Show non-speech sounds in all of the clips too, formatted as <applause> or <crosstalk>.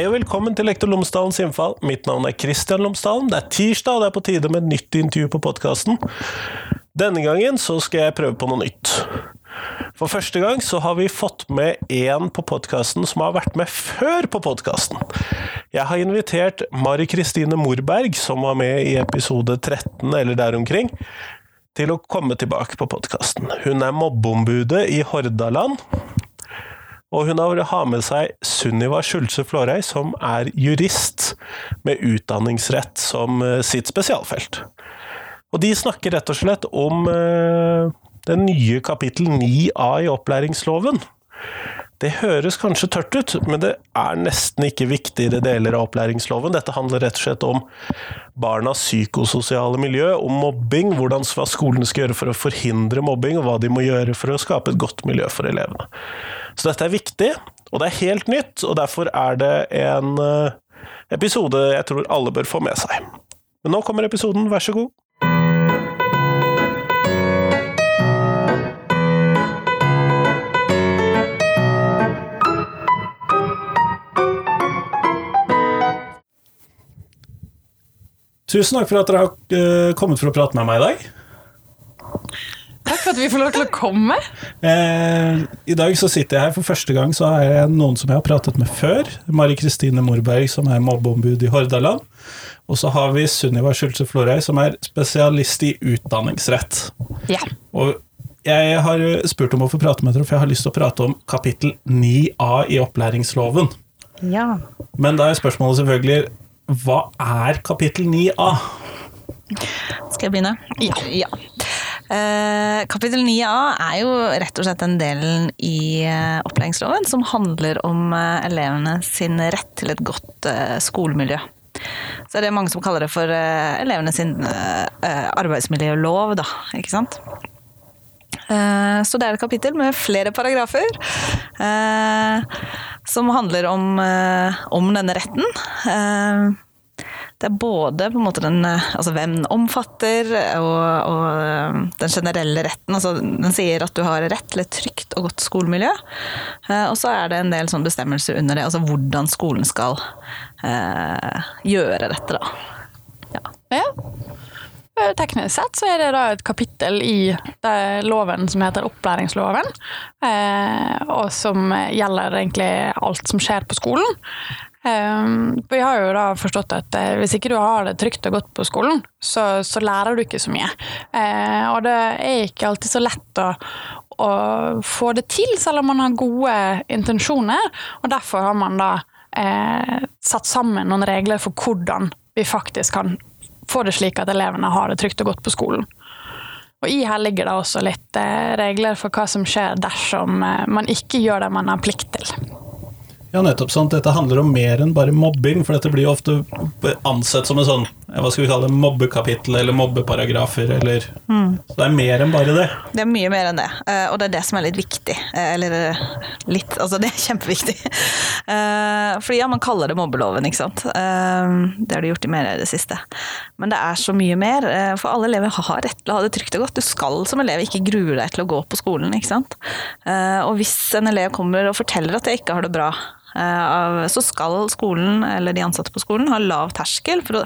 Hei og velkommen til Lektor Lomsdalens innfall. Mitt navn er Kristian Lomsdalen. Det er tirsdag, og det er på tide med et nytt intervju på podkasten. Denne gangen så skal jeg prøve på noe nytt. For første gang så har vi fått med en på podkasten som har vært med før på podkasten. Jeg har invitert Mari Kristine Morberg, som var med i episode 13 eller der omkring, til å komme tilbake på podkasten. Hun er mobbeombudet i Hordaland. Og hun har med seg Sunniva Skjulse Flårøy, som er jurist med utdanningsrett som eh, sitt spesialfelt. Og de snakker rett og slett om eh, det nye kapittel 9a i opplæringsloven. Det høres kanskje tørt ut, men det er nesten ikke viktigere deler av opplæringsloven. Dette handler rett og slett om barnas psykososiale miljø, om mobbing, hvordan hva skolen skal gjøre for å forhindre mobbing, og hva de må gjøre for å skape et godt miljø for elevene. Så dette er viktig, og det er helt nytt, og derfor er det en eh, episode jeg tror alle bør få med seg. Men nå kommer episoden, vær så god. Tusen takk for at dere har eh, kommet for å prate med meg i dag. Takk for at vi får lov til å komme. Eh, I dag så sitter jeg her for første gang, så har jeg noen som jeg har pratet med før. Mari Kristine Morberg, som er mobbeombud i Hordaland. Og så har vi Sunniva Skjulse Florøy, som er spesialist i utdanningsrett. Ja. Og jeg har spurt om å få prate med dere, for jeg har lyst til å prate om kapittel 9a i opplæringsloven. ja. Men da er spørsmålet selvfølgelig hva er kapittel 9a? Skal jeg begynne? Ja. ja. Uh, kapittel 9a er jo rett og slett den delen i uh, opplæringsloven som handler om uh, elevene sin rett til et godt skolemiljø. Så er det mange som kaller det for elevene sin arbeidsmiljølov, da, ikke sant. Eh, Så det er et kapittel med flere paragrafer eh, som handler om, eh, om denne retten. Eh, det er både på en måte den, eh, altså hvem den omfatter, og, og den generelle retten. Altså, den sier at du har rett til et trygt og godt skolemiljø. Og så er det en del sånn bestemmelser under det, altså hvordan skolen skal eh, gjøre dette, da. Ja. ja. Eh, Teknisk sett så er det da et kapittel i loven som heter opplæringsloven, eh, og som gjelder egentlig alt som skjer på skolen. Eh, vi har jo da forstått at hvis ikke du har det trygt og godt på skolen, så, så lærer du ikke så mye. Og det er ikke alltid så lett å, å få det til, selv om man har gode intensjoner. Og derfor har man da eh, satt sammen noen regler for hvordan vi faktisk kan få det slik at elevene har det trygt og godt på skolen. Og I her ligger det også litt eh, regler for hva som skjer dersom eh, man ikke gjør det man har plikt til. Ja, nettopp sånn. Dette handler om mer enn bare mobbing, for dette blir jo ofte ansett som en sånn hva skal vi kalle det, mobbekapittel eller mobbeparagrafer, eller Så det er mer enn bare det. Det er mye mer enn det, eh, og det er det som er litt viktig. Eh, Eller eh, litt, altså det er <laughs> kjempeviktig. Fordi ja, man kaller det mobbeloven, ikke sant. Det har de gjort i mer i det siste. Men det er så mye mer, for alle elever har rett til å ha det trygt og godt. Du skal som elev ikke grue deg til å gå på skolen, ikke sant. Og hvis en elev kommer og forteller at jeg ikke har det bra, så skal skolen, eller de ansatte på skolen, ha lav terskel for å,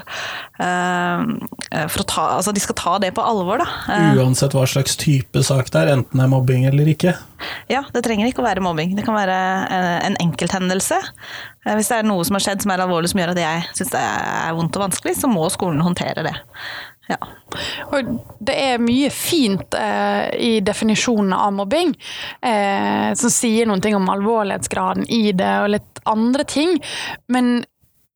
eh, for å ta Altså, de skal ta det på alvor, da. Eh, Uansett hva slags type sak det er, enten det er mobbing eller ikke. Ja, det trenger ikke å være mobbing. Det kan være eh, en enkelthendelse. Eh, Hvis det er noe som har skjedd som er alvorlig som gjør at jeg syns det er vondt og vanskelig, så må skolen håndtere det. Ja. Og det er mye fint eh, i definisjonen av mobbing, eh, som sier noen ting om alvorlighetsgraden i det og litt andre ting. Men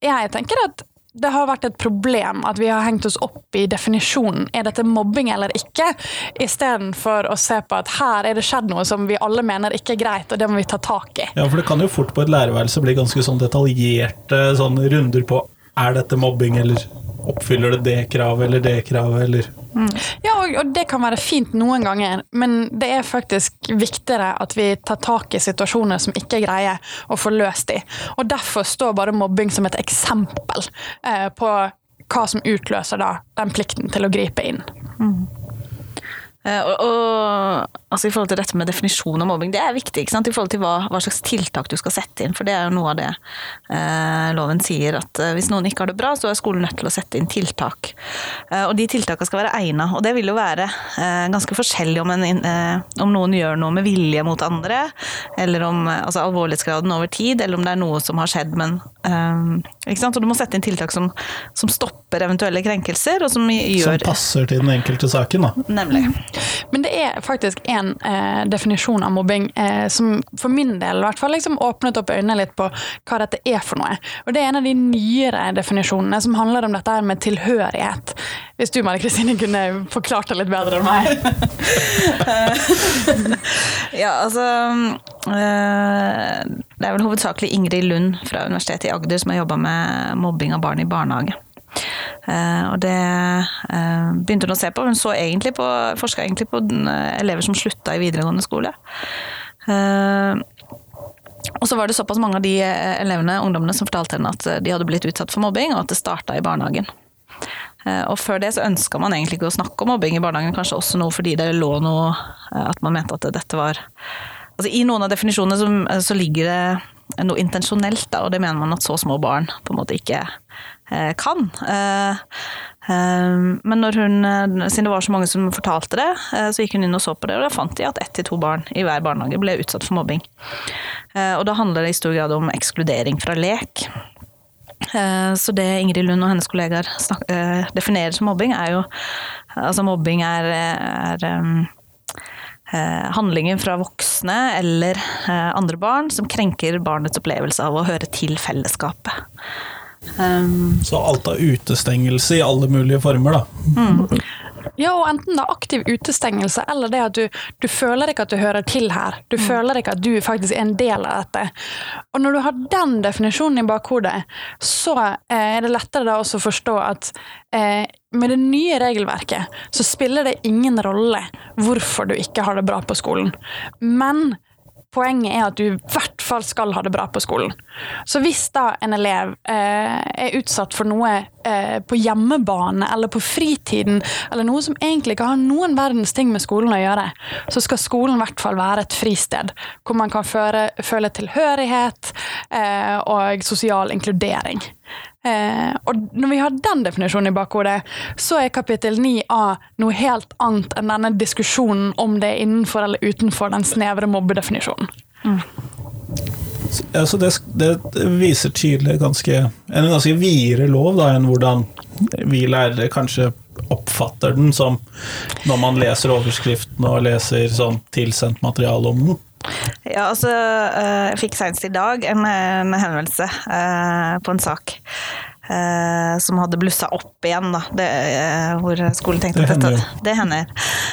jeg tenker at det har vært et problem at vi har hengt oss opp i definisjonen er dette mobbing eller ikke, istedenfor å se på at her er det skjedd noe som vi alle mener ikke er greit, og det må vi ta tak i. Ja, for det kan jo fort på et lærerværelse bli ganske sånn detaljerte sånn runder på er dette mobbing, eller oppfyller det det kravet eller det kravet, eller Ja, og, og det kan være fint noen ganger, men det er faktisk viktigere at vi tar tak i situasjoner som ikke greier å få løst de. Og derfor står bare mobbing som et eksempel eh, på hva som utløser da den plikten til å gripe inn. Eh, og, og altså i forhold til dette med definisjon av mobbing, det er viktig ikke sant? i forhold til hva, hva slags tiltak du skal sette inn. For det er jo noe av det eh, loven sier, at eh, hvis noen ikke har det bra, så er skolen nødt til å sette inn tiltak. Eh, og de tiltakene skal være egna, og det vil jo være eh, ganske forskjellig om, en, eh, om, noen gjør noe med vilje mot andre, eller om altså alvorlighetsgraden over tid, eller om det er noe som har skjedd, men ikke sant? Og du må sette inn tiltak som, som stopper eventuelle krenkelser, og som gjør Som passer til den enkelte saken, da. Nemlig. Men det er faktisk en eh, definisjon av mobbing eh, som for min del i hvert fall liksom åpnet opp øynene litt på hva dette er for noe. Og det er en av de nyere definisjonene som handler om dette her med tilhørighet. Hvis du Marie Kristine kunne forklart det litt bedre enn meg. <laughs> ja, altså eh, Det er vel hovedsakelig Ingrid Lund fra Universitetet i Agder som har jobba med mobbing av barn i barnehage. Uh, og det uh, begynte hun å se på. Hun så egentlig på, forska egentlig på uh, elever som slutta i videregående skole. og så var det såpass mange av de elevene, ungdommene som fortalte henne at de hadde blitt utsatt for mobbing, og at det starta i barnehagen. Og før det så ønska man egentlig ikke å snakke om mobbing i barnehagen, kanskje også noe fordi det lå noe At man mente at dette var Altså I noen av definisjonene så, så ligger det noe intensjonelt, da, og det mener man at så små barn på en måte ikke Eh, kan. Eh, eh, men når hun, siden det var så mange som fortalte det, så gikk hun inn og så på det, og da fant de at ett til to barn i hver barnehage ble utsatt for mobbing. Og da handler det i stor grad om ekskludering fra lek. Så det Ingrid Lund og hennes kollegaer definerer som mobbing, er jo Altså mobbing er, er handlinger fra voksne eller andre barn som krenker barnets opplevelse av å høre til fellesskapet. Um, så alt av utestengelse i alle mulige former, da. Mm. Ja, og enten det er aktiv utestengelse, eller det at du, du føler ikke at du hører til her. Du mm. føler ikke at du faktisk er en del av dette. Og når du har den definisjonen i bakhodet, så eh, er det lettere da også å forstå at eh, med det nye regelverket så spiller det ingen rolle hvorfor du ikke har det bra på skolen. Men Poenget er at du i hvert fall skal ha det bra på skolen. Så hvis da en elev eh, er utsatt for noe eh, på hjemmebane eller på fritiden, eller noe som egentlig ikke har noen verdens ting med skolen å gjøre, så skal skolen i hvert fall være et fristed hvor man kan føre, føle tilhørighet eh, og sosial inkludering. Eh, og når vi har den definisjonen i bakhodet, så er kapittel 9a noe helt annet enn denne diskusjonen om det er innenfor eller utenfor den snevre mobbedefinisjonen. Mm. Ja, så det, det, viser tydelig ganske, en ganske videre lov da, enn hvordan vi lærere kanskje oppfatter den som når man leser overskriften og leser sånn tilsendt materiale om den. Ja, altså eh, Jeg fikk senest i dag en, en henvendelse eh, på en sak. Eh, som hadde blussa opp igjen, da. Det, hvor skolen tenkte det at dette Det hender.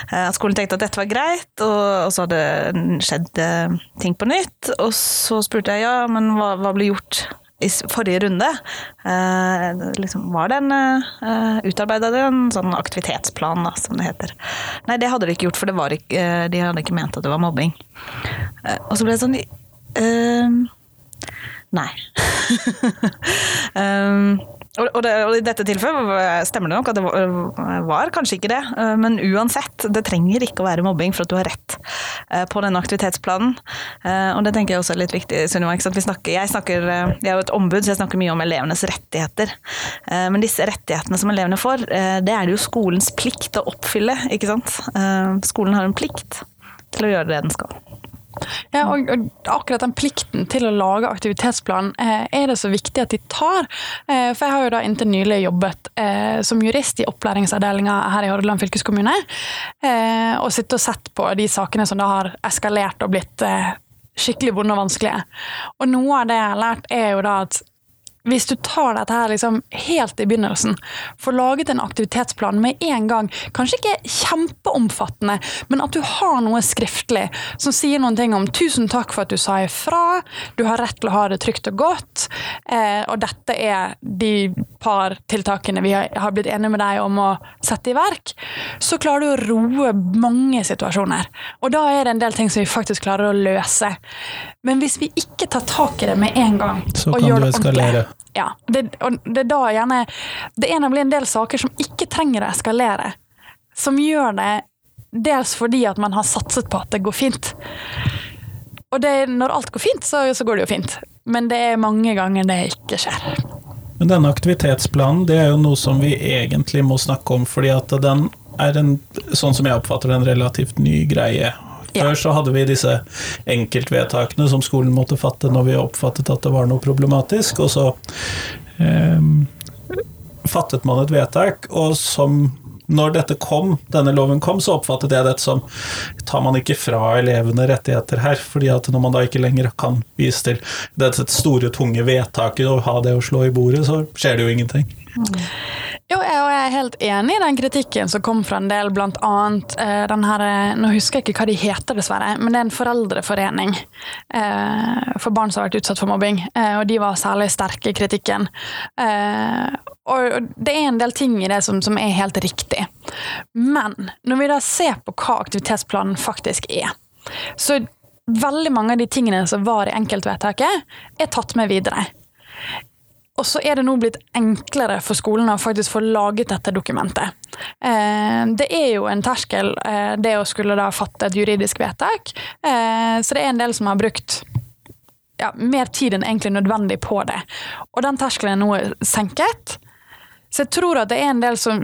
At skolen tenkte at dette var greit, og, og så hadde det skjedd ting på nytt. Og så spurte jeg ja, men hva, hva ble gjort i forrige runde eh, liksom var det en eh, Utarbeida en sånn aktivitetsplan, da, som det heter. Nei, det hadde de ikke gjort, for ikke, eh, de hadde ikke ment at det var mobbing. Eh, og så ble det sånn eh, Nei. um, <laughs> Og, det, og, I dette tilfellet stemmer det nok at det var, var, kanskje ikke det. Eh, men uansett, det trenger ikke å være mobbing for at du har rett eh, på den aktivitetsplanen. Eh, og det tenker jeg også er litt viktig, Sunniva. Jeg, snakker, jeg er jo et ombud, så jeg snakker mye om elevenes rettigheter. Men disse rettighetene som elevene får, det er det jo skolens plikt å oppfylle, ikke sant. Skolen har en plikt til å gjøre det den skal. Ja, og, akkurat den plikten til å lage aktivitetsplan eh, er det så viktig at de tar. Eh, for jeg har jo da inntil nylig jobbet eh, som jurist i opplæringsavdelinga her i Hordaland fylkeskommune. Og sittet og sett på de sakene som da har eskalert og blitt skikkelig vonde og vanskelige. Og noe av det jeg har lært, er jo da at hvis du tar dette her liksom helt i begynnelsen, får laget en aktivitetsplan med en gang, kanskje ikke kjempeomfattende, men at du har noe skriftlig som sier noen ting om 'tusen takk for at du sa ifra', du har rett til å ha det trygt og godt, eh, og dette er de par tiltakene vi har blitt enige med deg om å sette i verk, så klarer du å roe mange situasjoner. Og da er det en del ting som vi faktisk klarer å løse. Men hvis vi ikke tar tak i det med en gang, så og gjør det ordentlig ja, det, og det er da gjerne Det er nemlig en del saker som ikke trenger å eskalere. Som gjør det dels fordi at man har satset på at det går fint. Og det, når alt går fint, så, så går det jo fint. Men det er mange ganger det ikke skjer. Men denne aktivitetsplanen det er jo noe som vi egentlig må snakke om, fordi at den er en, sånn som jeg oppfatter det, en relativt ny greie. Før så hadde vi disse enkeltvedtakene som skolen måtte fatte når vi oppfattet at det var noe problematisk, og så eh, fattet man et vedtak, og som når dette kom, denne loven kom, så oppfattet jeg dette som tar man ikke fra elevene rettigheter her, fordi at når man da ikke lenger kan vise til dette store, tunge vedtaket og ha det å slå i bordet, så skjer det jo ingenting. Jo, jeg er helt enig i den kritikken som kom fra en del, blant annet eh, den her eh, Nå husker jeg ikke hva de heter, dessverre, men det er en foreldreforening eh, for barn som har vært utsatt for mobbing, og de var særlig sterke i kritikken. Og det er en del ting i det som, som, er helt riktig. Men når vi da ser på hva aktivitetsplanen faktisk er, så veldig mange av de tingene som var i enkeltvedtaket, er tatt med videre. Og så er det nå blitt enklere for skolene å faktisk få laget dette dokumentet. Eh, det er jo en terskel, eh, det å skulle da fatte et juridisk vedtak. Eh, så det er en del som har brukt ja, mer tid enn egentlig nødvendig på det. Og den terskelen er nå senket. Så jeg tror at det er en del som,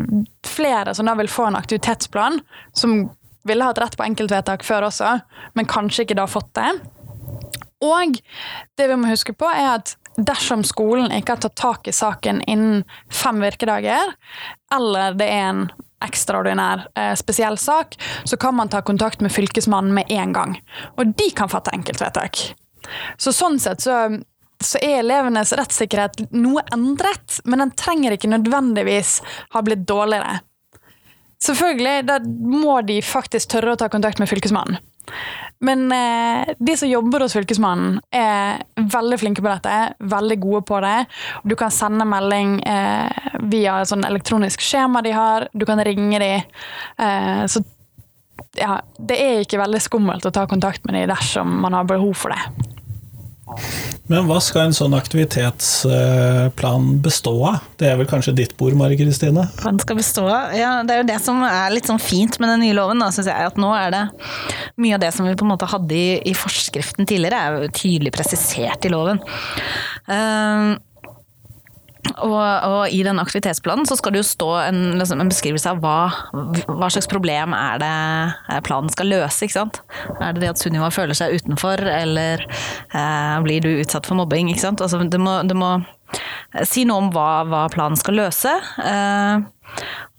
flere som da vil få en aktivitetsplan, som ville hatt rett på enkeltvedtak før også, men kanskje ikke da fått det. Og det vi må huske på, er at dersom skolen ikke har tatt tak i saken innen fem virkedager, eller det er en ekstraordinær eh, spesiell sak, så kan man ta kontakt med Fylkesmannen med en gang. Og de kan fatte enkeltvedtak. Så sånn sett så, så er elevenes rettssikkerhet noe endret, men den trenger ikke nødvendigvis ha blitt dårligere. Selvfølgelig, da må de faktisk tørre å ta kontakt med Fylkesmannen. Men eh, de som jobber hos Fylkesmannen, er veldig flinke på dette. Veldig gode på det. Du kan sende melding eh, via et sånn elektronisk skjema de har. Du kan ringe de. Eh, så ja, det er ikke veldig skummelt å ta kontakt med de dersom man har behov for det. Men hva skal en sånn aktivitetsplan bestå av? Det er vel kanskje ditt bord, Mari Kristine? Hva den skal bestå av? Ja, det er jo det som er litt sånn fint med den nye loven, da, syns jeg. At nå er det mye av det som vi på en måte hadde i, i forskriften tidligere, er jo tydelig presisert i loven. Uh, og, og, i den aktivitetsplanen så skal det jo stå en, liksom, en beskrivelse av hva, hva, slags problem er det planen skal løse. ikke sant? Er det det at Sunniva føler seg utenfor, eller eh, blir du utsatt for mobbing? ikke sant? Altså, det må, det må si noe om hva, hva planen skal løse. Eh,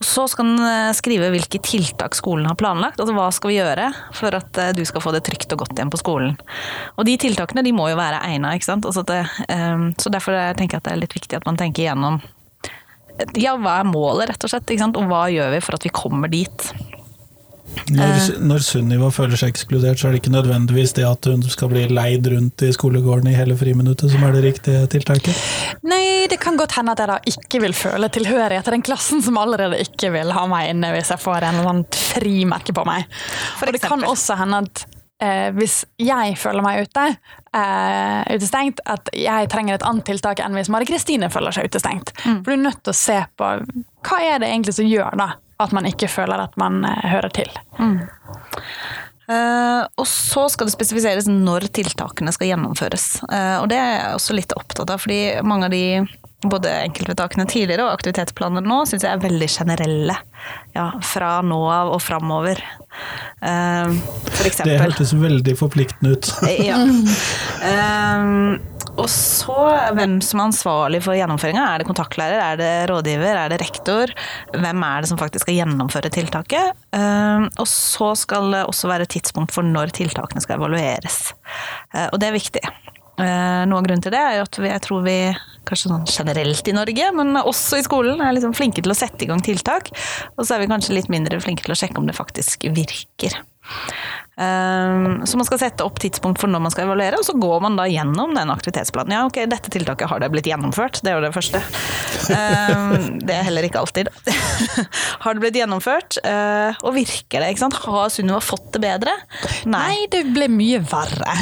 så skal den eh, skrive hvilke tiltak skolen har planlagt. altså Hva skal vi gjøre for at eh, du skal få det trygt og godt igjen på skolen. Og de tiltakene de må jo være egna. Altså så derfor tenker jeg at det er litt viktig at man tenker igjennom ja, hva er målet, rett og slett. Og hva gjør vi for at vi kommer dit. Når, eh. når Sunniva føler seg ekskludert, så er det ikke nødvendigvis det at hun skal bli leid rundt i skolegården i hele friminuttet som er det riktige tiltaket? Nei, det kan godt hende at jeg da ikke vil føle tilhørighet til den klassen som allerede ikke vil ha meg inne hvis jeg får en eller annen frimerke på meg. For og det kan også hende at eh, hvis jeg føler meg ute, eh, utestengt, at jeg trenger et annet tiltak enn hvis Mari Kristine føler seg utestengt. Mm. For du er nødt til å se på hva er det egentlig som gjør da at man ikke føler at man eh, hører til. Mm. Uh, og så skal det spesifiseres når tiltakene skal gjennomføres. Uh, og det er jeg også litt opptatt av, fordi mange av de både enkeltvedtakene tidligere og aktivitetsplaner nå syns jeg er veldig generelle. Ja, fra nå av og framover. Uh, for eksempel. Det hørtes veldig forpliktende ut. ja. Uh, <laughs> og så hvem som er ansvarlig for gjennomføringa. Er det kontaktlærer, er det rådgiver, er det rektor? Hvem er det som faktisk skal gjennomføre tiltaket? Uh, og så skal det også være tidspunkt for når tiltakene skal evalueres. Og det er viktig. Eh, noe av grunnen til det er jo at vi, jeg tror vi, kanskje sånn generelt i Norge, men også i skolen, er liksom flinke til å sette i gang tiltak. Og så er vi kanskje litt mindre flinke til å sjekke om det faktisk virker. Um, så man skal sette opp tidspunkt for når man skal evaluere, og så går man da gjennom den aktivitetsplanen. Ja, ok, dette tiltaket har det blitt gjennomført, det er jo det første. Um, det er heller ikke alltid. <laughs> har det blitt gjennomført? Eh, og virker det? ikke sant? Har Sunniva fått det bedre? Nei, det ble mye verre.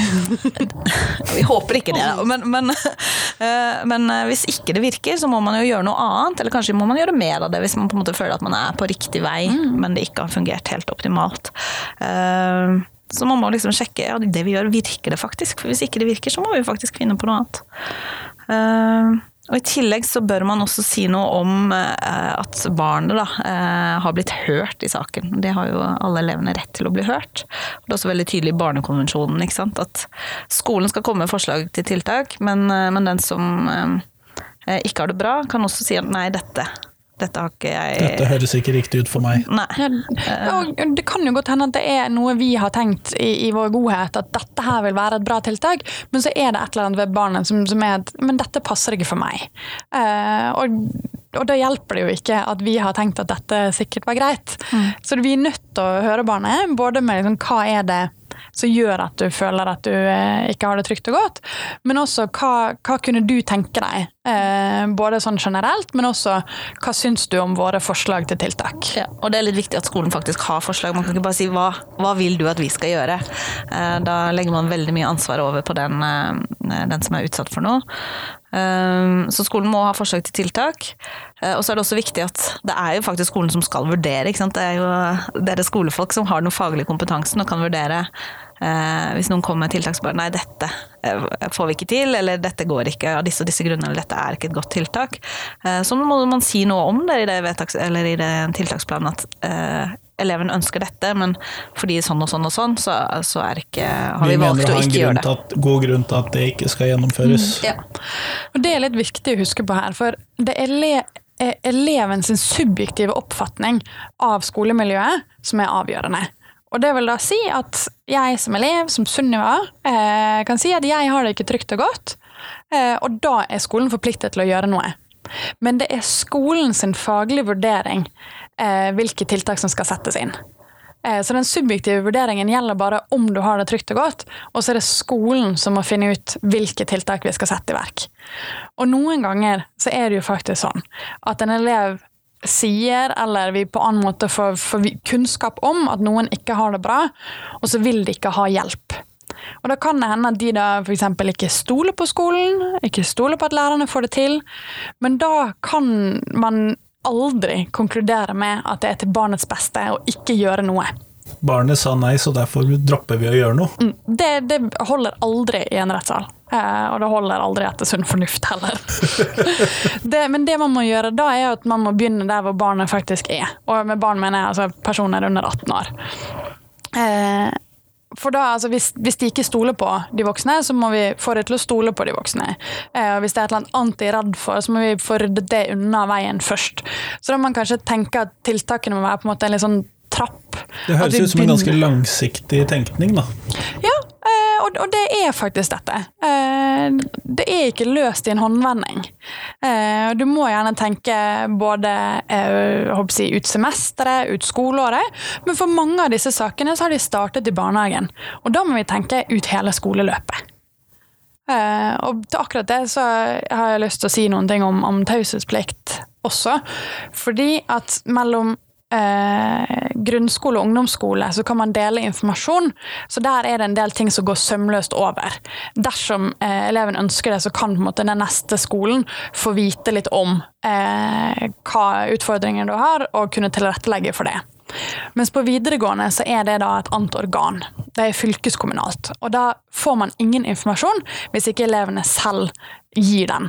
<laughs> Vi håper ikke det, da. Men, men, <laughs> eh, men eh, hvis ikke det virker, så må man jo gjøre noe annet. Eller kanskje må man gjøre mer av det hvis man på en måte føler at man er på riktig vei, men det ikke har fungert helt optimalt. Eh, Så man må liksom sjekke ja, det vi gjør, virker det faktisk. For hvis ikke det virker, så må vi faktisk finne på noe annet. Eh, Og I tillegg så bør man også si noe om eh, at barnet da, eh, har blitt hørt i saken. Det har jo alle elevene rett til å bli hørt. Det er også veldig tydelig i Barnekonvensjonen ikke sant? at skolen skal komme med forslag til tiltak, men, men den som ikke har det bra, kan også si at nei, dette, dette har ikke jeg Dette høres ikke riktig ut for meg. Nei. Ja, og det kan jo godt hende at det er noe vi har tenkt i, i vår godhet, at dette her vil være et bra tiltak, men så er det et eller annet ved barnet som, som er at Men dette passer ikke for meg. Uh, og, og da hjelper det jo ikke at vi har tenkt at dette sikkert var greit. Så vi er nødt til å høre barnet, både med liksom, hva er det som gjør at du føler at du eh, ikke har det trygt og godt, men også hva, hva kunne du tenke deg, eh, både sånn generelt, men også hva syns du om våre forslag til tiltak? Ja, og det er litt viktig at skolen faktisk har forslag. Man kan ikke bare si hva, hva vil du at vi skal gjøre. Eh, Da legger man veldig mye ansvar over på den, eh, den som er utsatt for noe. Eh, Så skolen må ha forslag til tiltak. Eh, Og så er det også viktig at det er jo faktisk skolen som skal vurdere. Det er jo dere skolefolk som har den faglige kompetansen og kan vurdere hvis noen kommer med tiltak som bare nei, dette eh, får vi ikke til, eller dette går ikke av disse og disse grunnene, eller dette er ikke et godt tiltak. Eh, Så må man si noe om det i det, vedtaks, eller i det tiltaksplanen at eh, eleven ønsker dette, men fordi sånn og sånn og sånn, så, så er ikke, har vi, Vi valgt å ikke gjøre det. Vi mener å ha en god grunn til at det ikke skal gjennomføres. Ja. Og Det er litt viktig å huske på her, for det er er eleven sin subjektive oppfatning av skolemiljøet som er avgjørende. Og det vil da si at jeg som elev, som Sunniva, eh, kan si at jeg har det ikke trygt og godt, eh, og da er skolen forpliktet til å gjøre noe. Men det er skolen sin faglige vurdering eh, hvilke tiltak som skal settes inn. Så den subjektive vurderingen gjelder bare om du har det trygt og godt, og så er det skolen som må finne ut hvilke tiltak vi skal sette i verk. Og noen ganger så er det jo faktisk sånn at en elev sier, eller vi på annen måte får, får kunnskap om at noen ikke har det bra, og så vil de ikke ha hjelp. Og da kan det hende at de da f.eks. ikke stoler på skolen, ikke stoler på at lærerne får det til, men da kan man aldri konkludere med at det er til barnets beste å ikke gjøre noe. Barnet sa nei, så derfor dropper vi å gjøre noe. Mm, Det, det holder aldri i en rettssal. Eh, og det holder aldri etter sunn fornuft heller. <laughs> det, men det man må gjøre da, er at man må begynne der hvor barnet faktisk er. Og med barn mener jeg altså personer under 18 år. Eh, for da, altså hvis, hvis de ikke stoler på de voksne, så må vi få dem til å stole på de voksne. Eh, hvis det er annet annet de er redd for, så må vi få ryddet det unna veien først. Så da må man kanskje tenke at tiltakene må være på en måte en litt sånn trapp. Det høres ut som en ganske langsiktig tenkning, da. ja, eh, og, det er faktisk dette. Eh, det er ikke løst i en håndvending. Eh, du må gjerne tenke både si, ut semesteret, ut skoleåret, men for mange av disse sakene så har de startet i barnehagen. Og da må vi tenke ut hele skoleløpet. Og til akkurat det så har jeg lyst til å si noen ting om, om taushetsplikt også. Fordi at mellom eh, grunnskole og ungdomsskole så kan man dele informasjon. Så der er det en del ting som går sømløst over. Dersom eh, eleven ønsker det, så kan måte den neste skolen få vite litt om eh, hva utfordringer du har, og kunne tilrettelegge for det. Mens på videregående så er det da et annet organ. Det er fylkeskommunalt. Og da får man ingen informasjon hvis ikke elevene selv gir den.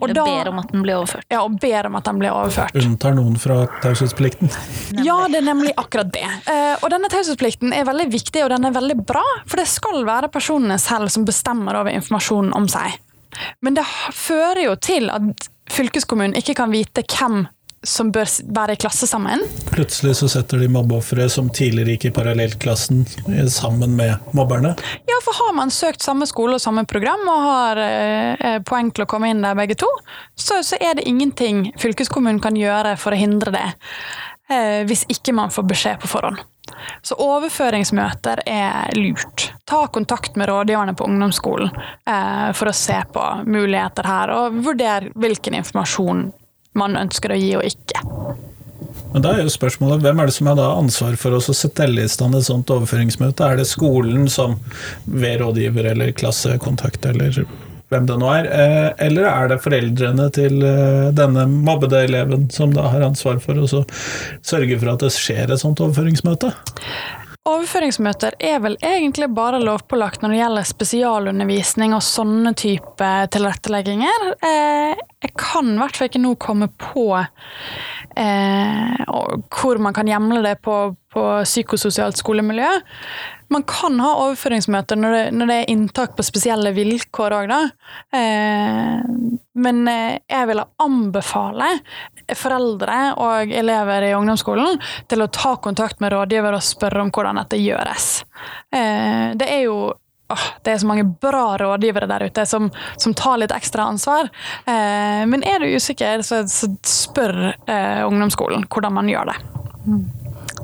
Og da, ber om at den blir overført. ja, og ber om at den blir overført. Unntar noen fra taushetsplikten. Ja, det er nemlig akkurat det. Eh, og denne taushetsplikten er veldig viktig, og den er veldig bra, for det skal være personene selv som bestemmer over informasjonen om seg. Men det fører jo til at fylkeskommunen ikke kan vite hvem som bør være i klasse sammen. Plutselig så setter de mobbeofre som tidligere gikk i parallellklassen eh, sammen med mobberne. Ja, for har man søkt samme skole og samme program og har eh, poeng til å komme inn der begge to, så, så er det ingenting fylkeskommunen kan gjøre for å hindre det, eh, hvis ikke man får beskjed på forhånd. Så overføringsmøter er lurt. Ta kontakt med rådgiverne på ungdomsskolen eh, for å se på muligheter her, og vurdere hvilken informasjon man ønsker å gi og ikke. Men da er jo spørsmålet, hvem er det som har ansvar for å sette i stand et sånt overføringsmøte? Er det skolen som ved rådgiver eller klassekontakt eller hvem det nå er, eh, eller er det foreldrene til eh, denne mobbede eleven som da har ansvar for å sørge for at det skjer et sånt overføringsmøte? Overføringsmøter er vel egentlig bare lovpålagt når det gjelder spesialundervisning og sånne type tilrettelegginger. Eh, jeg kan i hvert fall ikke nå komme på eh, hvor man kan hjemle det på, på psykososialt skolemiljø. Man kan ha overføringsmøter når det, når det er inntak på spesielle vilkår òg, da. Eh, men eh, jeg vil anbefale foreldre og elever i ungdomsskolen til å ta kontakt med rådgiver og spørre om hvordan dette gjøres. Eh, det er jo Oh, det er så mange bra rådgivere der ute som, som tar litt ekstra ansvar. Eh, men er du usikker, så, så spør eh, ungdomsskolen hvordan man gjør det. Mm.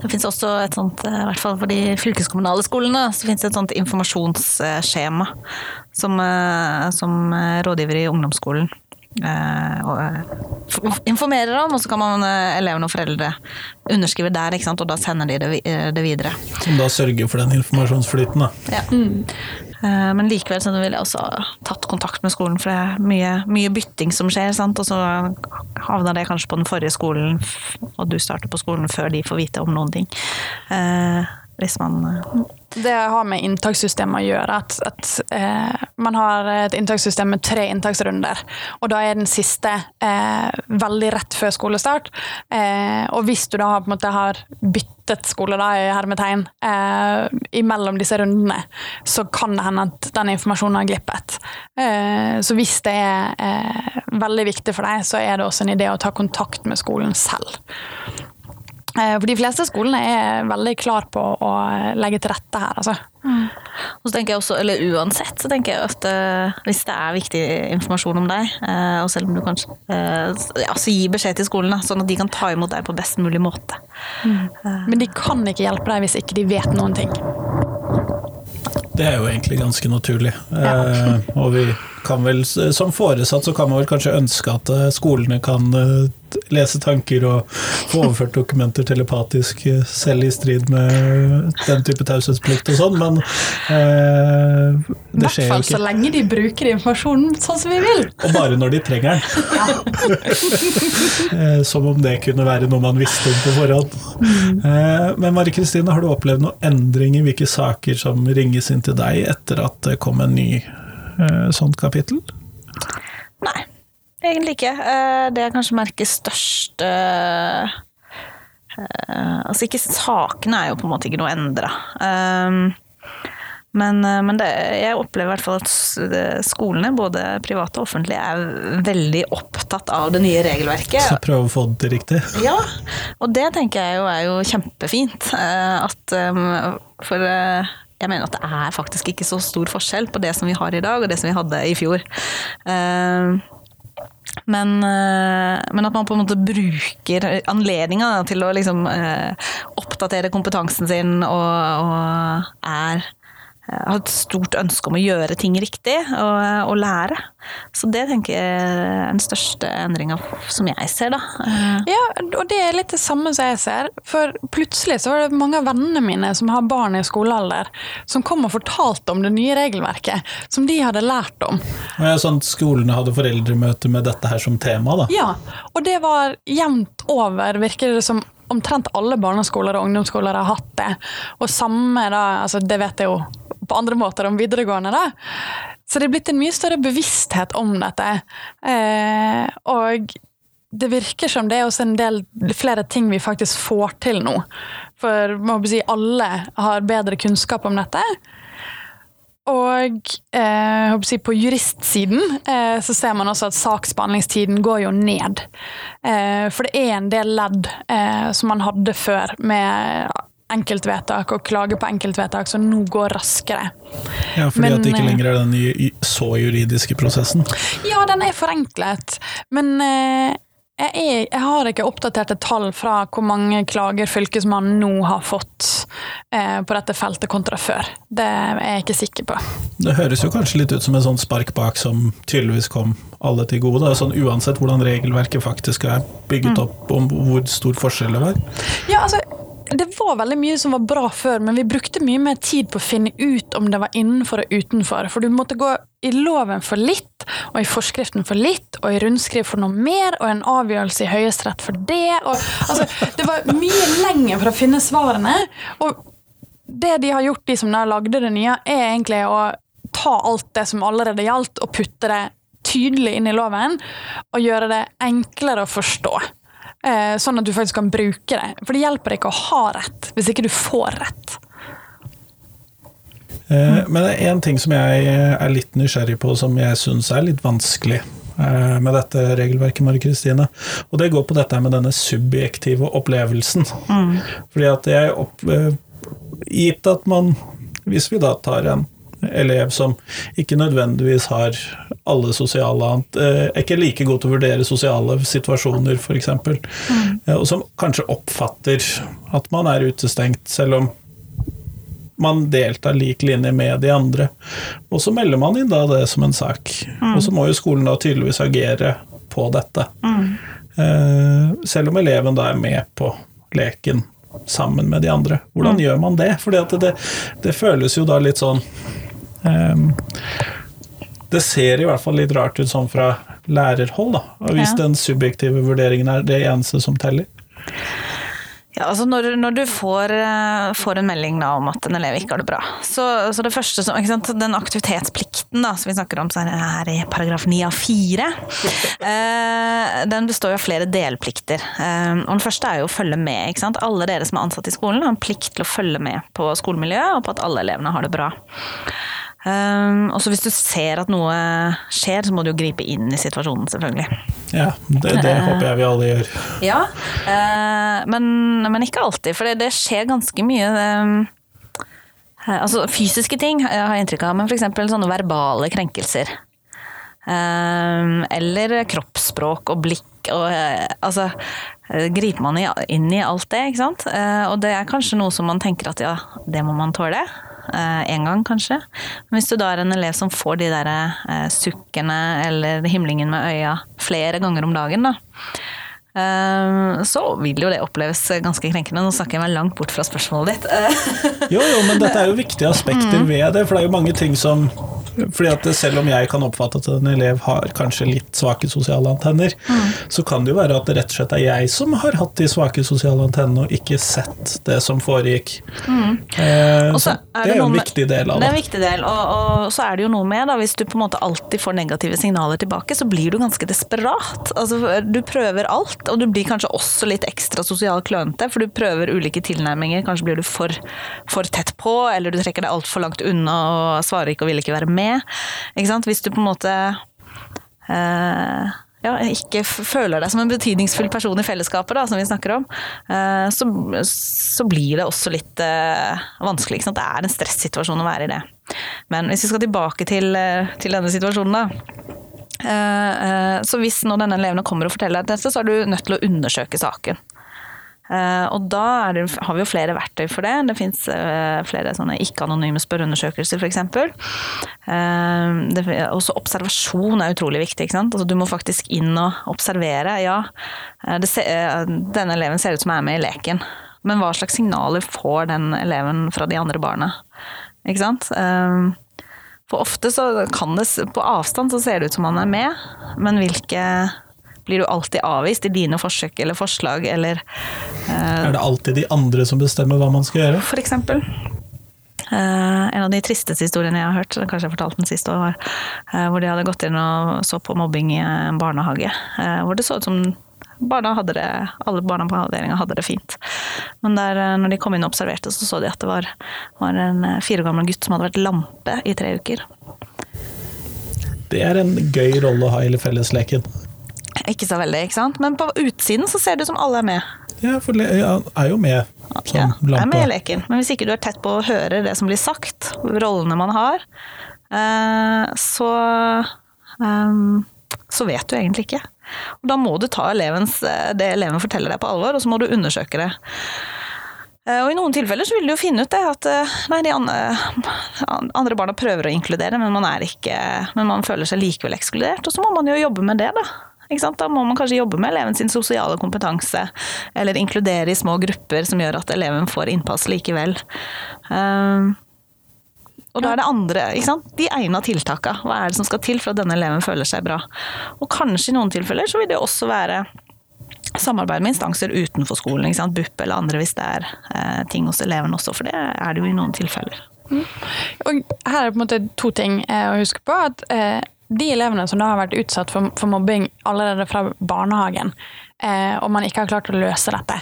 Det finnes også et sånt, eh, i hvert fall for de fylkeskommunale skolene, så finnes det et sånt informasjonsskjema som, eh, som rådgiver i ungdomsskolen og informerer om, og så kan man elevene og foreldre underskrive der, og da sender de det, videre. Som da sørger for den informasjonsflyten, da. Ja. Mm. Eh, men likevel så ville jeg også tatt kontakt med skolen, for det er mye, mye bytting som skjer. Sant? Og så havna det kanskje på den forrige skolen, og du starter på skolen før de får vite om noen ting. Eh, hvis man eh, det har med inntakssystemet å gjøre. At, at eh, man har et inntakssystem med tre inntaksrunder. Og da er den siste eh, veldig rett før skolestart. Eh, og hvis du da på en måte har byttet skole da, i hermetegn eh, imellom disse rundene, så kan det hende at den informasjonen har glippet. Eh, så hvis det er eh, veldig viktig for deg, så er det også en idé å ta kontakt med skolen selv. Eh, for de fleste skolene er veldig klar på å legge til rette her, altså. Mm. Og så tenker jeg også, eller Uansett så tenker jeg at uh, hvis det er viktig informasjon om deg, uh, og selv om du kanskje uh, ja, så gi beskjed til skolen, da, sånn at de kan ta imot deg på best mulig måte. Mm. Men de kan ikke hjelpe deg hvis ikke de vet noen ting. Det er jo egentlig ganske naturlig. Ja. og vi kan vel, som foresatt så kan man vel kanskje ønske at skolene kan lese tanker og få overført dokumenter telepatisk, eh, selv i strid med den type taushetsplikt og sånn, men eh, det skjer jo ikke. I hvert fall så lenge de bruker informasjonen sånn som vi vil. Og bare når de trenger den. Ja. <laughs> som om det kunne være noe man visste om på forhånd. Mm. Eh, men Mari Kristine, har du opplevd noen endring i hvilke saker som ringes inn til deg etter at det kom en ny eh, sånt kapittel? Nei. Egentlig ikke. Eh, det jeg kanskje merker størst eh, eh, Altså, ikke sakene er jo på en måte ikke noe endra. Men, men det, jeg opplever i hvert fall at skolene, både private og offentlige, er veldig opptatt av det nye regelverket. Så prøve å få det til riktig? Ja, og det tenker jeg jo er jo kjempefint. At For jeg mener at det er faktisk ikke så stor forskjell på det som vi har i dag og det som vi hadde i fjor. Men, eh, men, at man på en måte bruker anledninga til å liksom eh, oppdatere kompetansen sin og, og er har et stort ønske om å gjøre ting riktig og, og lære. Så det tenker jeg er den største endringa som jeg ser, da. Ja, og det er litt det samme som jeg ser. For plutselig så var det mange av vennene mine som har barn i skolealder, som kom og fortalte om det nye regelverket, som de hadde lært om. Og ja, sånn at Skolene hadde foreldremøte med dette her som tema, da? Ja, og det var jevnt over, virker det som omtrent alle barneskoler og ungdomsskoler har hatt det. Og samme da, altså det vet jeg jo på andre måter om videregående. da. Så det er blitt en mye større bevissthet om dette. Eh, og det virker som det er også en del flere ting vi faktisk får til nå. For må si, alle har bedre kunnskap om dette. Og eh, si, på juristsiden eh, så ser man også at saksbehandlingstiden går jo ned. Eh, for det er en del ledd eh, som man hadde før med enkeltvedtak og klage på enkeltvedtak som nå går raskere. Ja, fordi men, at det ikke lenger er den så juridiske prosessen? Ja, den er forenklet. Men eh, jeg, er, jeg har ikke oppdaterte tall fra hvor mange klager Fylkesmannen nå har fått eh, på dette feltet kontra før. Det er jeg ikke sikker på. Det høres jo kanskje litt ut som en sånn spark bak som tydeligvis kom alle til gode. Sånn, uansett hvordan regelverket faktisk er bygget opp, om hvor stor forskjell det var. Ja, altså, det var veldig mye som var bra før, men vi brukte mye mer tid på å finne ut om det var innenfor og utenfor. For du måtte gå i loven for litt, og i forskriften for litt, og i rundskriv for noe mer, og en avgjørelse i Høyesterett for det. Og, altså, det var mye lenger for å finne svarene. Og det de har gjort, de som lagde det nye, er egentlig å ta alt det som allerede gjaldt, og putte det tydelig inn i loven, og gjøre det enklere å forstå. Eh, sånn at du faktisk kan bruke det. For det hjelper ikke å ha rett, hvis ikke du får rett. Eh, men det er én ting som jeg er litt nysgjerrig på, som jeg syns er litt vanskelig eh, med dette regelverket, Marie Kristine. Og det går på dette med denne subjektive opplevelsen. Mm. Fordi at jeg opp, eh, Gitt at man, hvis vi da tar en elev som ikke nødvendigvis har alle sosiale Er ikke like god til å vurdere sosiale situasjoner, f.eks. Mm. Og som kanskje oppfatter at man er utestengt, selv om man deltar lik linje med de andre. Og så melder man inn da det som en sak. Mm. Og så må jo skolen da tydeligvis agere på dette. Mm. Eh, selv om eleven da er med på leken sammen med de andre. Hvordan mm. gjør man det? For det, det, føles jo da litt sånn eh, Det ser i hvert fall litt rart ut sånn fra lærerhold, da. Hvis ja. den subjektive vurderingen er det eneste som teller. Ja, altså når, når du får, eh, får, en melding da, om at en elev ikke har det bra, så, så det første som, sant, Den aktivitetsplikten da, som vi snakker om her i paragraf 9 av 4, eh, den består jo av flere delplikter. Eh, og Den første er jo å følge med. ikke sant? Alle dere som er ansatt i skolen har en plikt til å følge med på skolemiljøet og på at alle elevene har det bra. Um, og så hvis du ser at noe skjer, så må du jo gripe inn i situasjonen, selvfølgelig. Ja, det, det uh, håper jeg vi alle gjør. Ja, uh, men, men, ikke alltid, for det, det skjer ganske mye. Um, altså fysiske ting har jeg inntrykk av, men f.eks. sånne verbale krenkelser. Um, eller kroppsspråk og blikk og uh, altså griper man inn i alt det, ikke sant. og det er kanskje noe som man tenker at ja, det må man tåle én eh, gang, kanskje. Men hvis du da er en elev som får de der eh, sukkene eller himlingen med øya flere ganger om dagen, da, så vil jo det oppleves ganske krenkende. Nå snakker jeg meg langt bort fra spørsmålet ditt. jo, jo, men dette er jo <laughs> viktige aspekter mm. ved det, for det er jo mange ting som fordi at Selv om jeg kan oppfatte at en elev har kanskje litt svake sosiale antenner, mm. så kan det jo være at det rett og slett er jeg som har hatt de svake sosiale antennene og ikke sett det som foregikk. Mm. Eh, så er det, er jo en viktig del av det. Det er en viktig del, og, og, så er det jo noe med, da, hvis du på en måte alltid får negative signaler tilbake, så blir du ganske desperat. Altså, du prøver alt, og du blir kanskje også litt ekstra sosial klønete, for du prøver ulike tilnærminger. Kanskje blir du for, for tett på, eller du trekker deg altfor langt unna og svarer ikke og vil ikke være med. Ikke? Hvis du på en måte eh, ja, ikke føler deg som en betydningsfull person i fellesskapet, da, som vi snakker om, eh, så, så, blir det også litt eh, vanskelig. Det er en stressituasjon å være i det. Men hvis vi skal tilbake til, eh, til denne situasjonen, da. Eh, eh, så hvis nå denne eleven kommer og forteller deg dette, så er du nødt til å undersøke saken. Uh, og da det, har vi jo flere verktøy for det. Det fins eh, flere sånne ikke-anonyme spørreundersøkelser f.eks. Også observasjon er utrolig viktig. ikke Altså, du må faktisk inn og observere. Ja, ser, denne eleven ser ut som er med i leken, men hva slags signaler får den eleven fra de andre barna? Ikke sant? For ofte så kan det På avstand så ser det ut som han er med, men hvilke blir du alltid avvist i dine forsøk eller forslag, eller uh, Er det alltid de andre som bestemmer hva man skal gjøre? For eksempel. Uh, en av de tristeste historiene jeg har hørt, kanskje jeg fortalte den siste år, uh, hvor de hadde gått inn og så på mobbing i en barnehage. hvor det så ut som barna hadde det, alle barna på avdelinga hadde det fint. Men der, når de kom inn og observerte, så så de at det var, var en fire år gammel gutt som hadde vært lampe i tre uker. Det er en gøy rolle å ha i fellesleken. Ikke så veldig, ikke sant? Men på utsiden så ser det ut som alle er med. Ja, for jeg er jo med som ja, lampe. Er med i leken. Men hvis ikke du er tett på å høre det som blir sagt, rollene man har, eh, så um, så vet du egentlig ikke. Og da må du ta elevens, eh, det eleven forteller deg på alvor, og så må du undersøke det. Eh, Og i noen tilfeller så vil du jo finne ut det at eh, nei, de andre, barna prøver å inkludere, men man, ikke, men man føler seg likevel ekskludert. Og så må man jo jobbe med det, da. Da må man kanskje jobbe med eleven sin sosiale kompetanse, eller inkludere i små grupper som gjør at eleven får innpass likevel. Eh, og da er det andre, ikke sant? de egna tiltaka. Hva er det som skal til for at denne eleven føler seg bra? Og kanskje i noen tilfeller så vil det også være samarbeid med instanser utenfor skolen, ikke sant? BUP eller andre hvis det er eh, ting hos eleven også, for det er det jo i noen tilfeller. Og her er det på en måte to ting eh, å huske på. at eh, De elevene som da har vært utsatt for, for mobbing allerede fra barnehagen, eh, og man ikke har klart å løse dette,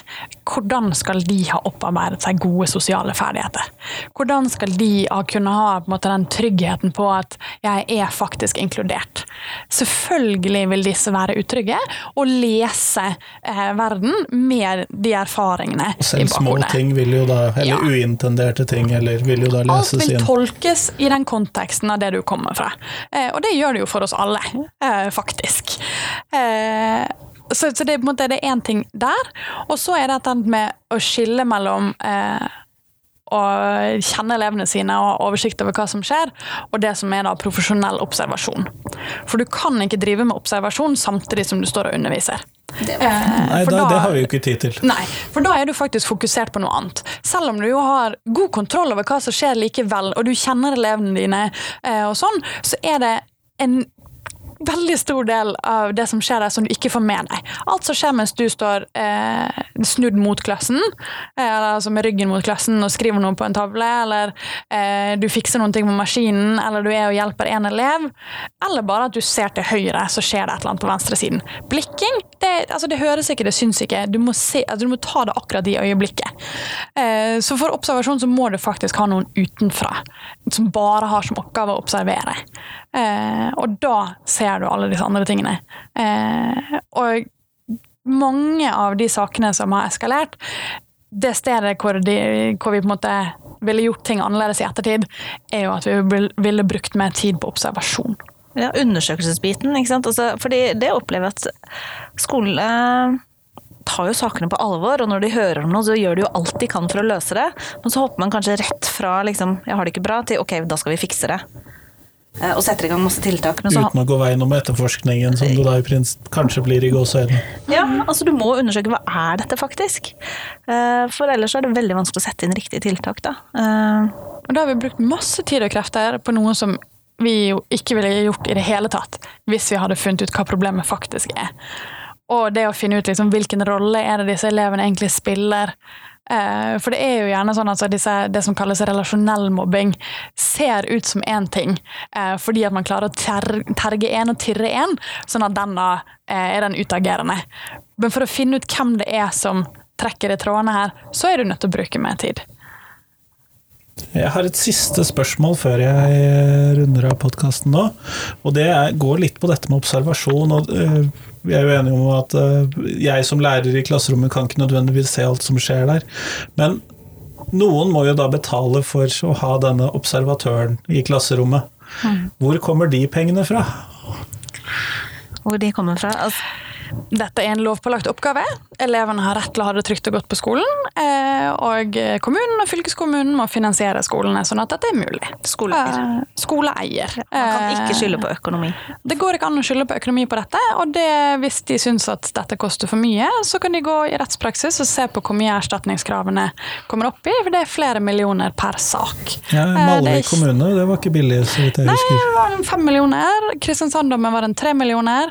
hvordan skal de ha opparbeidet seg gode sosiale ferdigheter? Hvordan skal de ha, kunne ha måte, den tryggheten på at jeg er faktisk inkludert? Selvfølgelig vil disse være utrygge og lese eh, verden med de erfaringene i Selv små ting vil jo da, eller Ja. uintenderte ting, eller vil jo da Alt vil inn. tolkes i den konteksten av det du kommer fra. Eh, og det gjør det jo for oss alle, eh, faktisk. Eh, så, så det, på en måte, det er én ting der. Og så er det et dette med å skille mellom eh, å kjenne elevene sine og ha oversikt over hva som skjer, og det som er da profesjonell observasjon. For du kan ikke drive med observasjon samtidig som du står og underviser. Eh, Nei, da, da- det har vi jo ikke tid til. Nei, for da er du faktisk fokusert på noe annet. Selv om du jo har god kontroll over hva som skjer likevel, og du kjenner elevene dine, eh, og sånn, så er det en veldig stor del av det som skjer der som du ikke får med deg. Alt som skjer mens du står eh, snudd mot klassen, eh, eller altså med ryggen mot klassen og skriver noe på en tavle, eller eh, du fikser noen ting med maskinen, eller du er og hjelper en elev, eller bare at du ser til høyre, så skjer det et eller annet på venstresiden. Blikking, det, altså det høres ikke, det syns ikke. Du må, se, altså du må ta det akkurat i øyeblikket. Eh, så for observasjon så må du faktisk ha noen utenfra, som bare har som oppgave å observere. Eh, og da ser du alle disse andre tingene. Eh, og mange av de sakene som har eskalert, det stedet hvor, de, hvor vi på en måte ville gjort ting annerledes i ettertid, er jo at vi ville brukt mer tid på observasjon. Ja, undersøkelsesbiten, ikke sant. Altså, fordi det opplever jeg at skolen eh, tar jo sakene på alvor, og når de hører om noe, så gjør de jo alt de kan for å løse det. Men så hopper man kanskje rett fra liksom, 'jeg har det ikke bra' til 'ok, da skal vi fikse det'. Eh, Og setter i gang masse tiltak. Men så, Uten å gå veien om etterforskningen, som du da i prins kanskje blir i gåseøynene. ja, altså du må undersøke hva er dette faktisk. Eh, For ellers er det veldig vanskelig å sette inn riktige tiltak, da. Eh, Og da har vi brukt masse tid og krefter på noe som vi jo ikke ville gjort i det hele tatt, hvis vi hadde funnet ut hva problemet faktisk er. Og det å finne ut liksom, hvilken rolle er det disse elevene egentlig spiller. Eh, for det er jo gjerne sånn at disse, det som kalles relasjonell mobbing, ser ut som én ting, eh, fordi at man klarer å ter terge en og tirre en, sånn at den da eh, er den utagerende. Men for å finne ut hvem det er som trekker i trådene her, så er du nødt til å bruke mer tid. Jeg har et siste spørsmål før jeg runder av podkasten nå. Og det går litt på dette med observasjon. Og, øh, vi er jo enige om at øh, jeg som lærer i klasserommet kan ikke nødvendigvis se alt som skjer der. Men noen må jo da betale for å ha denne observatøren i klasserommet. Hvor kommer de pengene fra? hvor de kommer fra. Altså, Dette er en lovpålagt oppgave. Elevene har rett til å ha det trygt og godt på skolen. eh, Og kommunen og fylkeskommunen må finansiere skolene, sånn at dette er mulig. Skoleeier. Eh, Skoleeier. man kan Eh, ikke skylde på økonomi. Det går ikke an å skylde på økonomi på dette, og det, hvis de syns at dette koster for mye, så kan de gå i rettspraksis og se på hvor mye erstatningskravene kommer opp i, for det er flere millioner per sak. Ja, Eh, Malvik ikke- kommune, det var ikke billig, så vidt jeg Nei, husker. det var en fem millioner. Kristiansand-dommen var en tre millioner.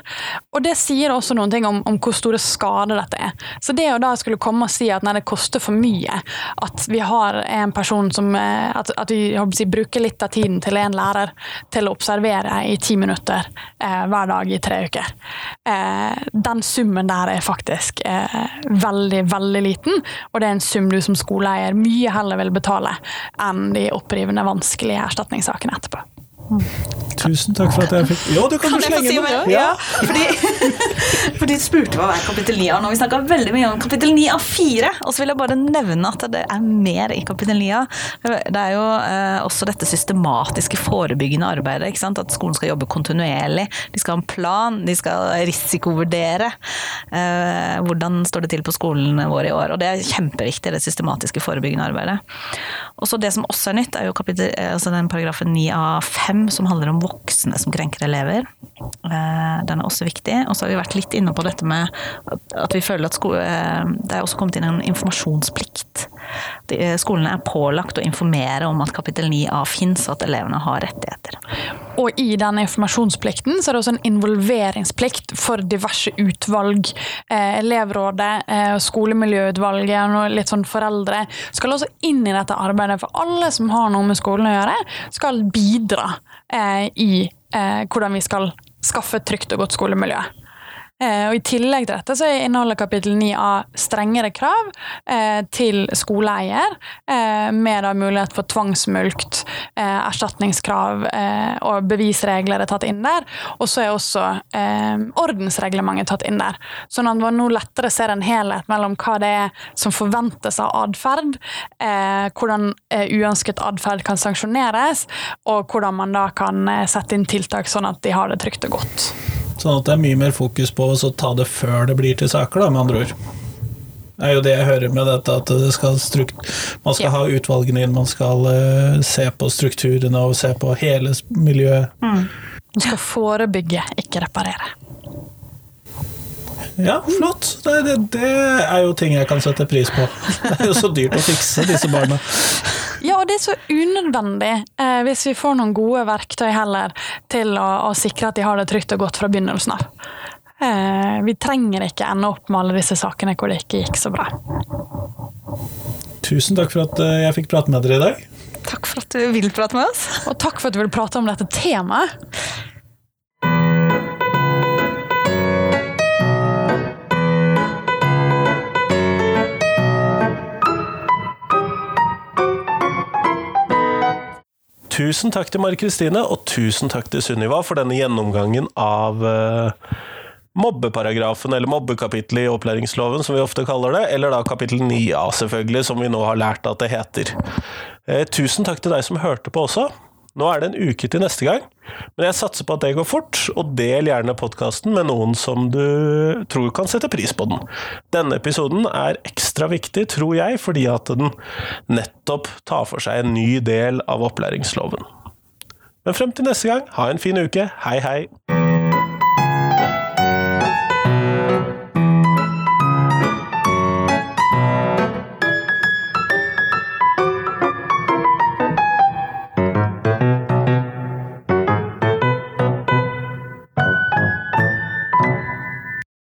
Og det sier også noen ting om, om hvor store skader dette er. Så det å da skulle komme og si at nei, det koster for mye, at vi har en person som eh, At, at vi si, bruker litt av tiden til en lærer til å observere i ti minutter eh, hver dag i tre uker. Eh, den summen der er faktisk eh, veldig, veldig liten, og det er en sum du som skoleeier mye heller vil betale enn de opprivende, vanskelige erstatningssakene etterpå. Tusen takk for at jeg fikk Ja, du kan, Kan jo slenge si noe! Ja, fordi, <laughs> fordi du spurte hva er kapittel 9 av nå. Vi snakka veldig mye om kapittel 9 av 4. Og så vil jeg bare nevne at det er mer i kapittel 9 av. Det er jo eh, også dette systematiske forebyggende arbeidet. ikke sant? At skolen skal jobbe kontinuerlig. De skal ha en plan, de skal risikovurdere. Eh, hvordan står det til på skolen vår i år. Og det er kjempeviktig, det systematiske forebyggende arbeidet. Og så det som også er nytt, er jo kapittel, eh, altså den paragrafen 9 av 5 som handler om voksne som krenker elever. Eh, Den er også viktig. Og så har vi vært litt inne på dette med at- vi føler at sko- eh, det er også kommet inn en informasjonsplikt. Eh, Skolene er pålagt å informere om at kapittel 9a fins, og at elevene har rettigheter. Og i den informasjonsplikten så er det også en involveringsplikt for diverse utvalg. Elevrådet, skolemiljøutvalget og litt sånn foreldre skal også inn i dette arbeidet. For alle som har noe med skolen å gjøre, skal bidra i eh, hvordan vi skal skaffe et trygt og godt skolemiljø. Eh, og I tillegg til dette så inneholder kapittel 9a strengere krav eh, til skoleeier, eh, med mulighet for tvangsmulkt, erstatningskrav og bevisregler er tatt inn der. Og så er også ordensreglementet tatt inn der. Sånn at man nå lettere ser en helhet mellom hva det er som forventes av atferd, hvordan uønsket atferd kan sanksjoneres, og hvordan man da kan sette inn tiltak sånn at de har det trygt og godt. Sånn at det er mye mer fokus på å ta det før det blir til saker, da, med andre ord. Det er jo det jeg hører med dette, at det skal strukt, man skal Ja. ha utvalgene inn, man skal uh, se på strukturene og se på hele miljøet. miljøet. Man skal forebygge, ikke reparere. Ja, flott. Det, det, det er jo ting jeg kan sette pris på. Det er jo så dyrt å fikse disse barna. Ja, og det er så unødvendig eh, hvis vi får noen gode verktøy heller til å, å sikre at de har det trygt og godt fra begynnelsen av. Eh, vi trenger ikke ende opp med alle disse sakene hvor det ikke gikk så bra. Tusen takk for at eh, jeg fikk prate med dere i dag. Takk for at du vil prate med oss. Og takk for at du vil prate om dette temaet. Tusen takk til Mari Kristine, og tusen takk til Sunniva for denne gjennomgangen av eh, mobbeparagrafen, eller mobbekapittelet i opplæringsloven, som vi ofte kaller det, eller da kapittel 9a, selvfølgelig, som vi nå har lært at det heter. Eh, tusen takk til deg som hørte på også. Nå er det en uke til neste gang, men jeg satser på at det går fort, og del gjerne podkasten med noen som du tror kan sette pris på den. Denne episoden er ekstra viktig, tror jeg, fordi at den nettopp tar for seg en ny del av opplæringsloven. Men frem til neste gang, ha en fin uke. Hei, hei!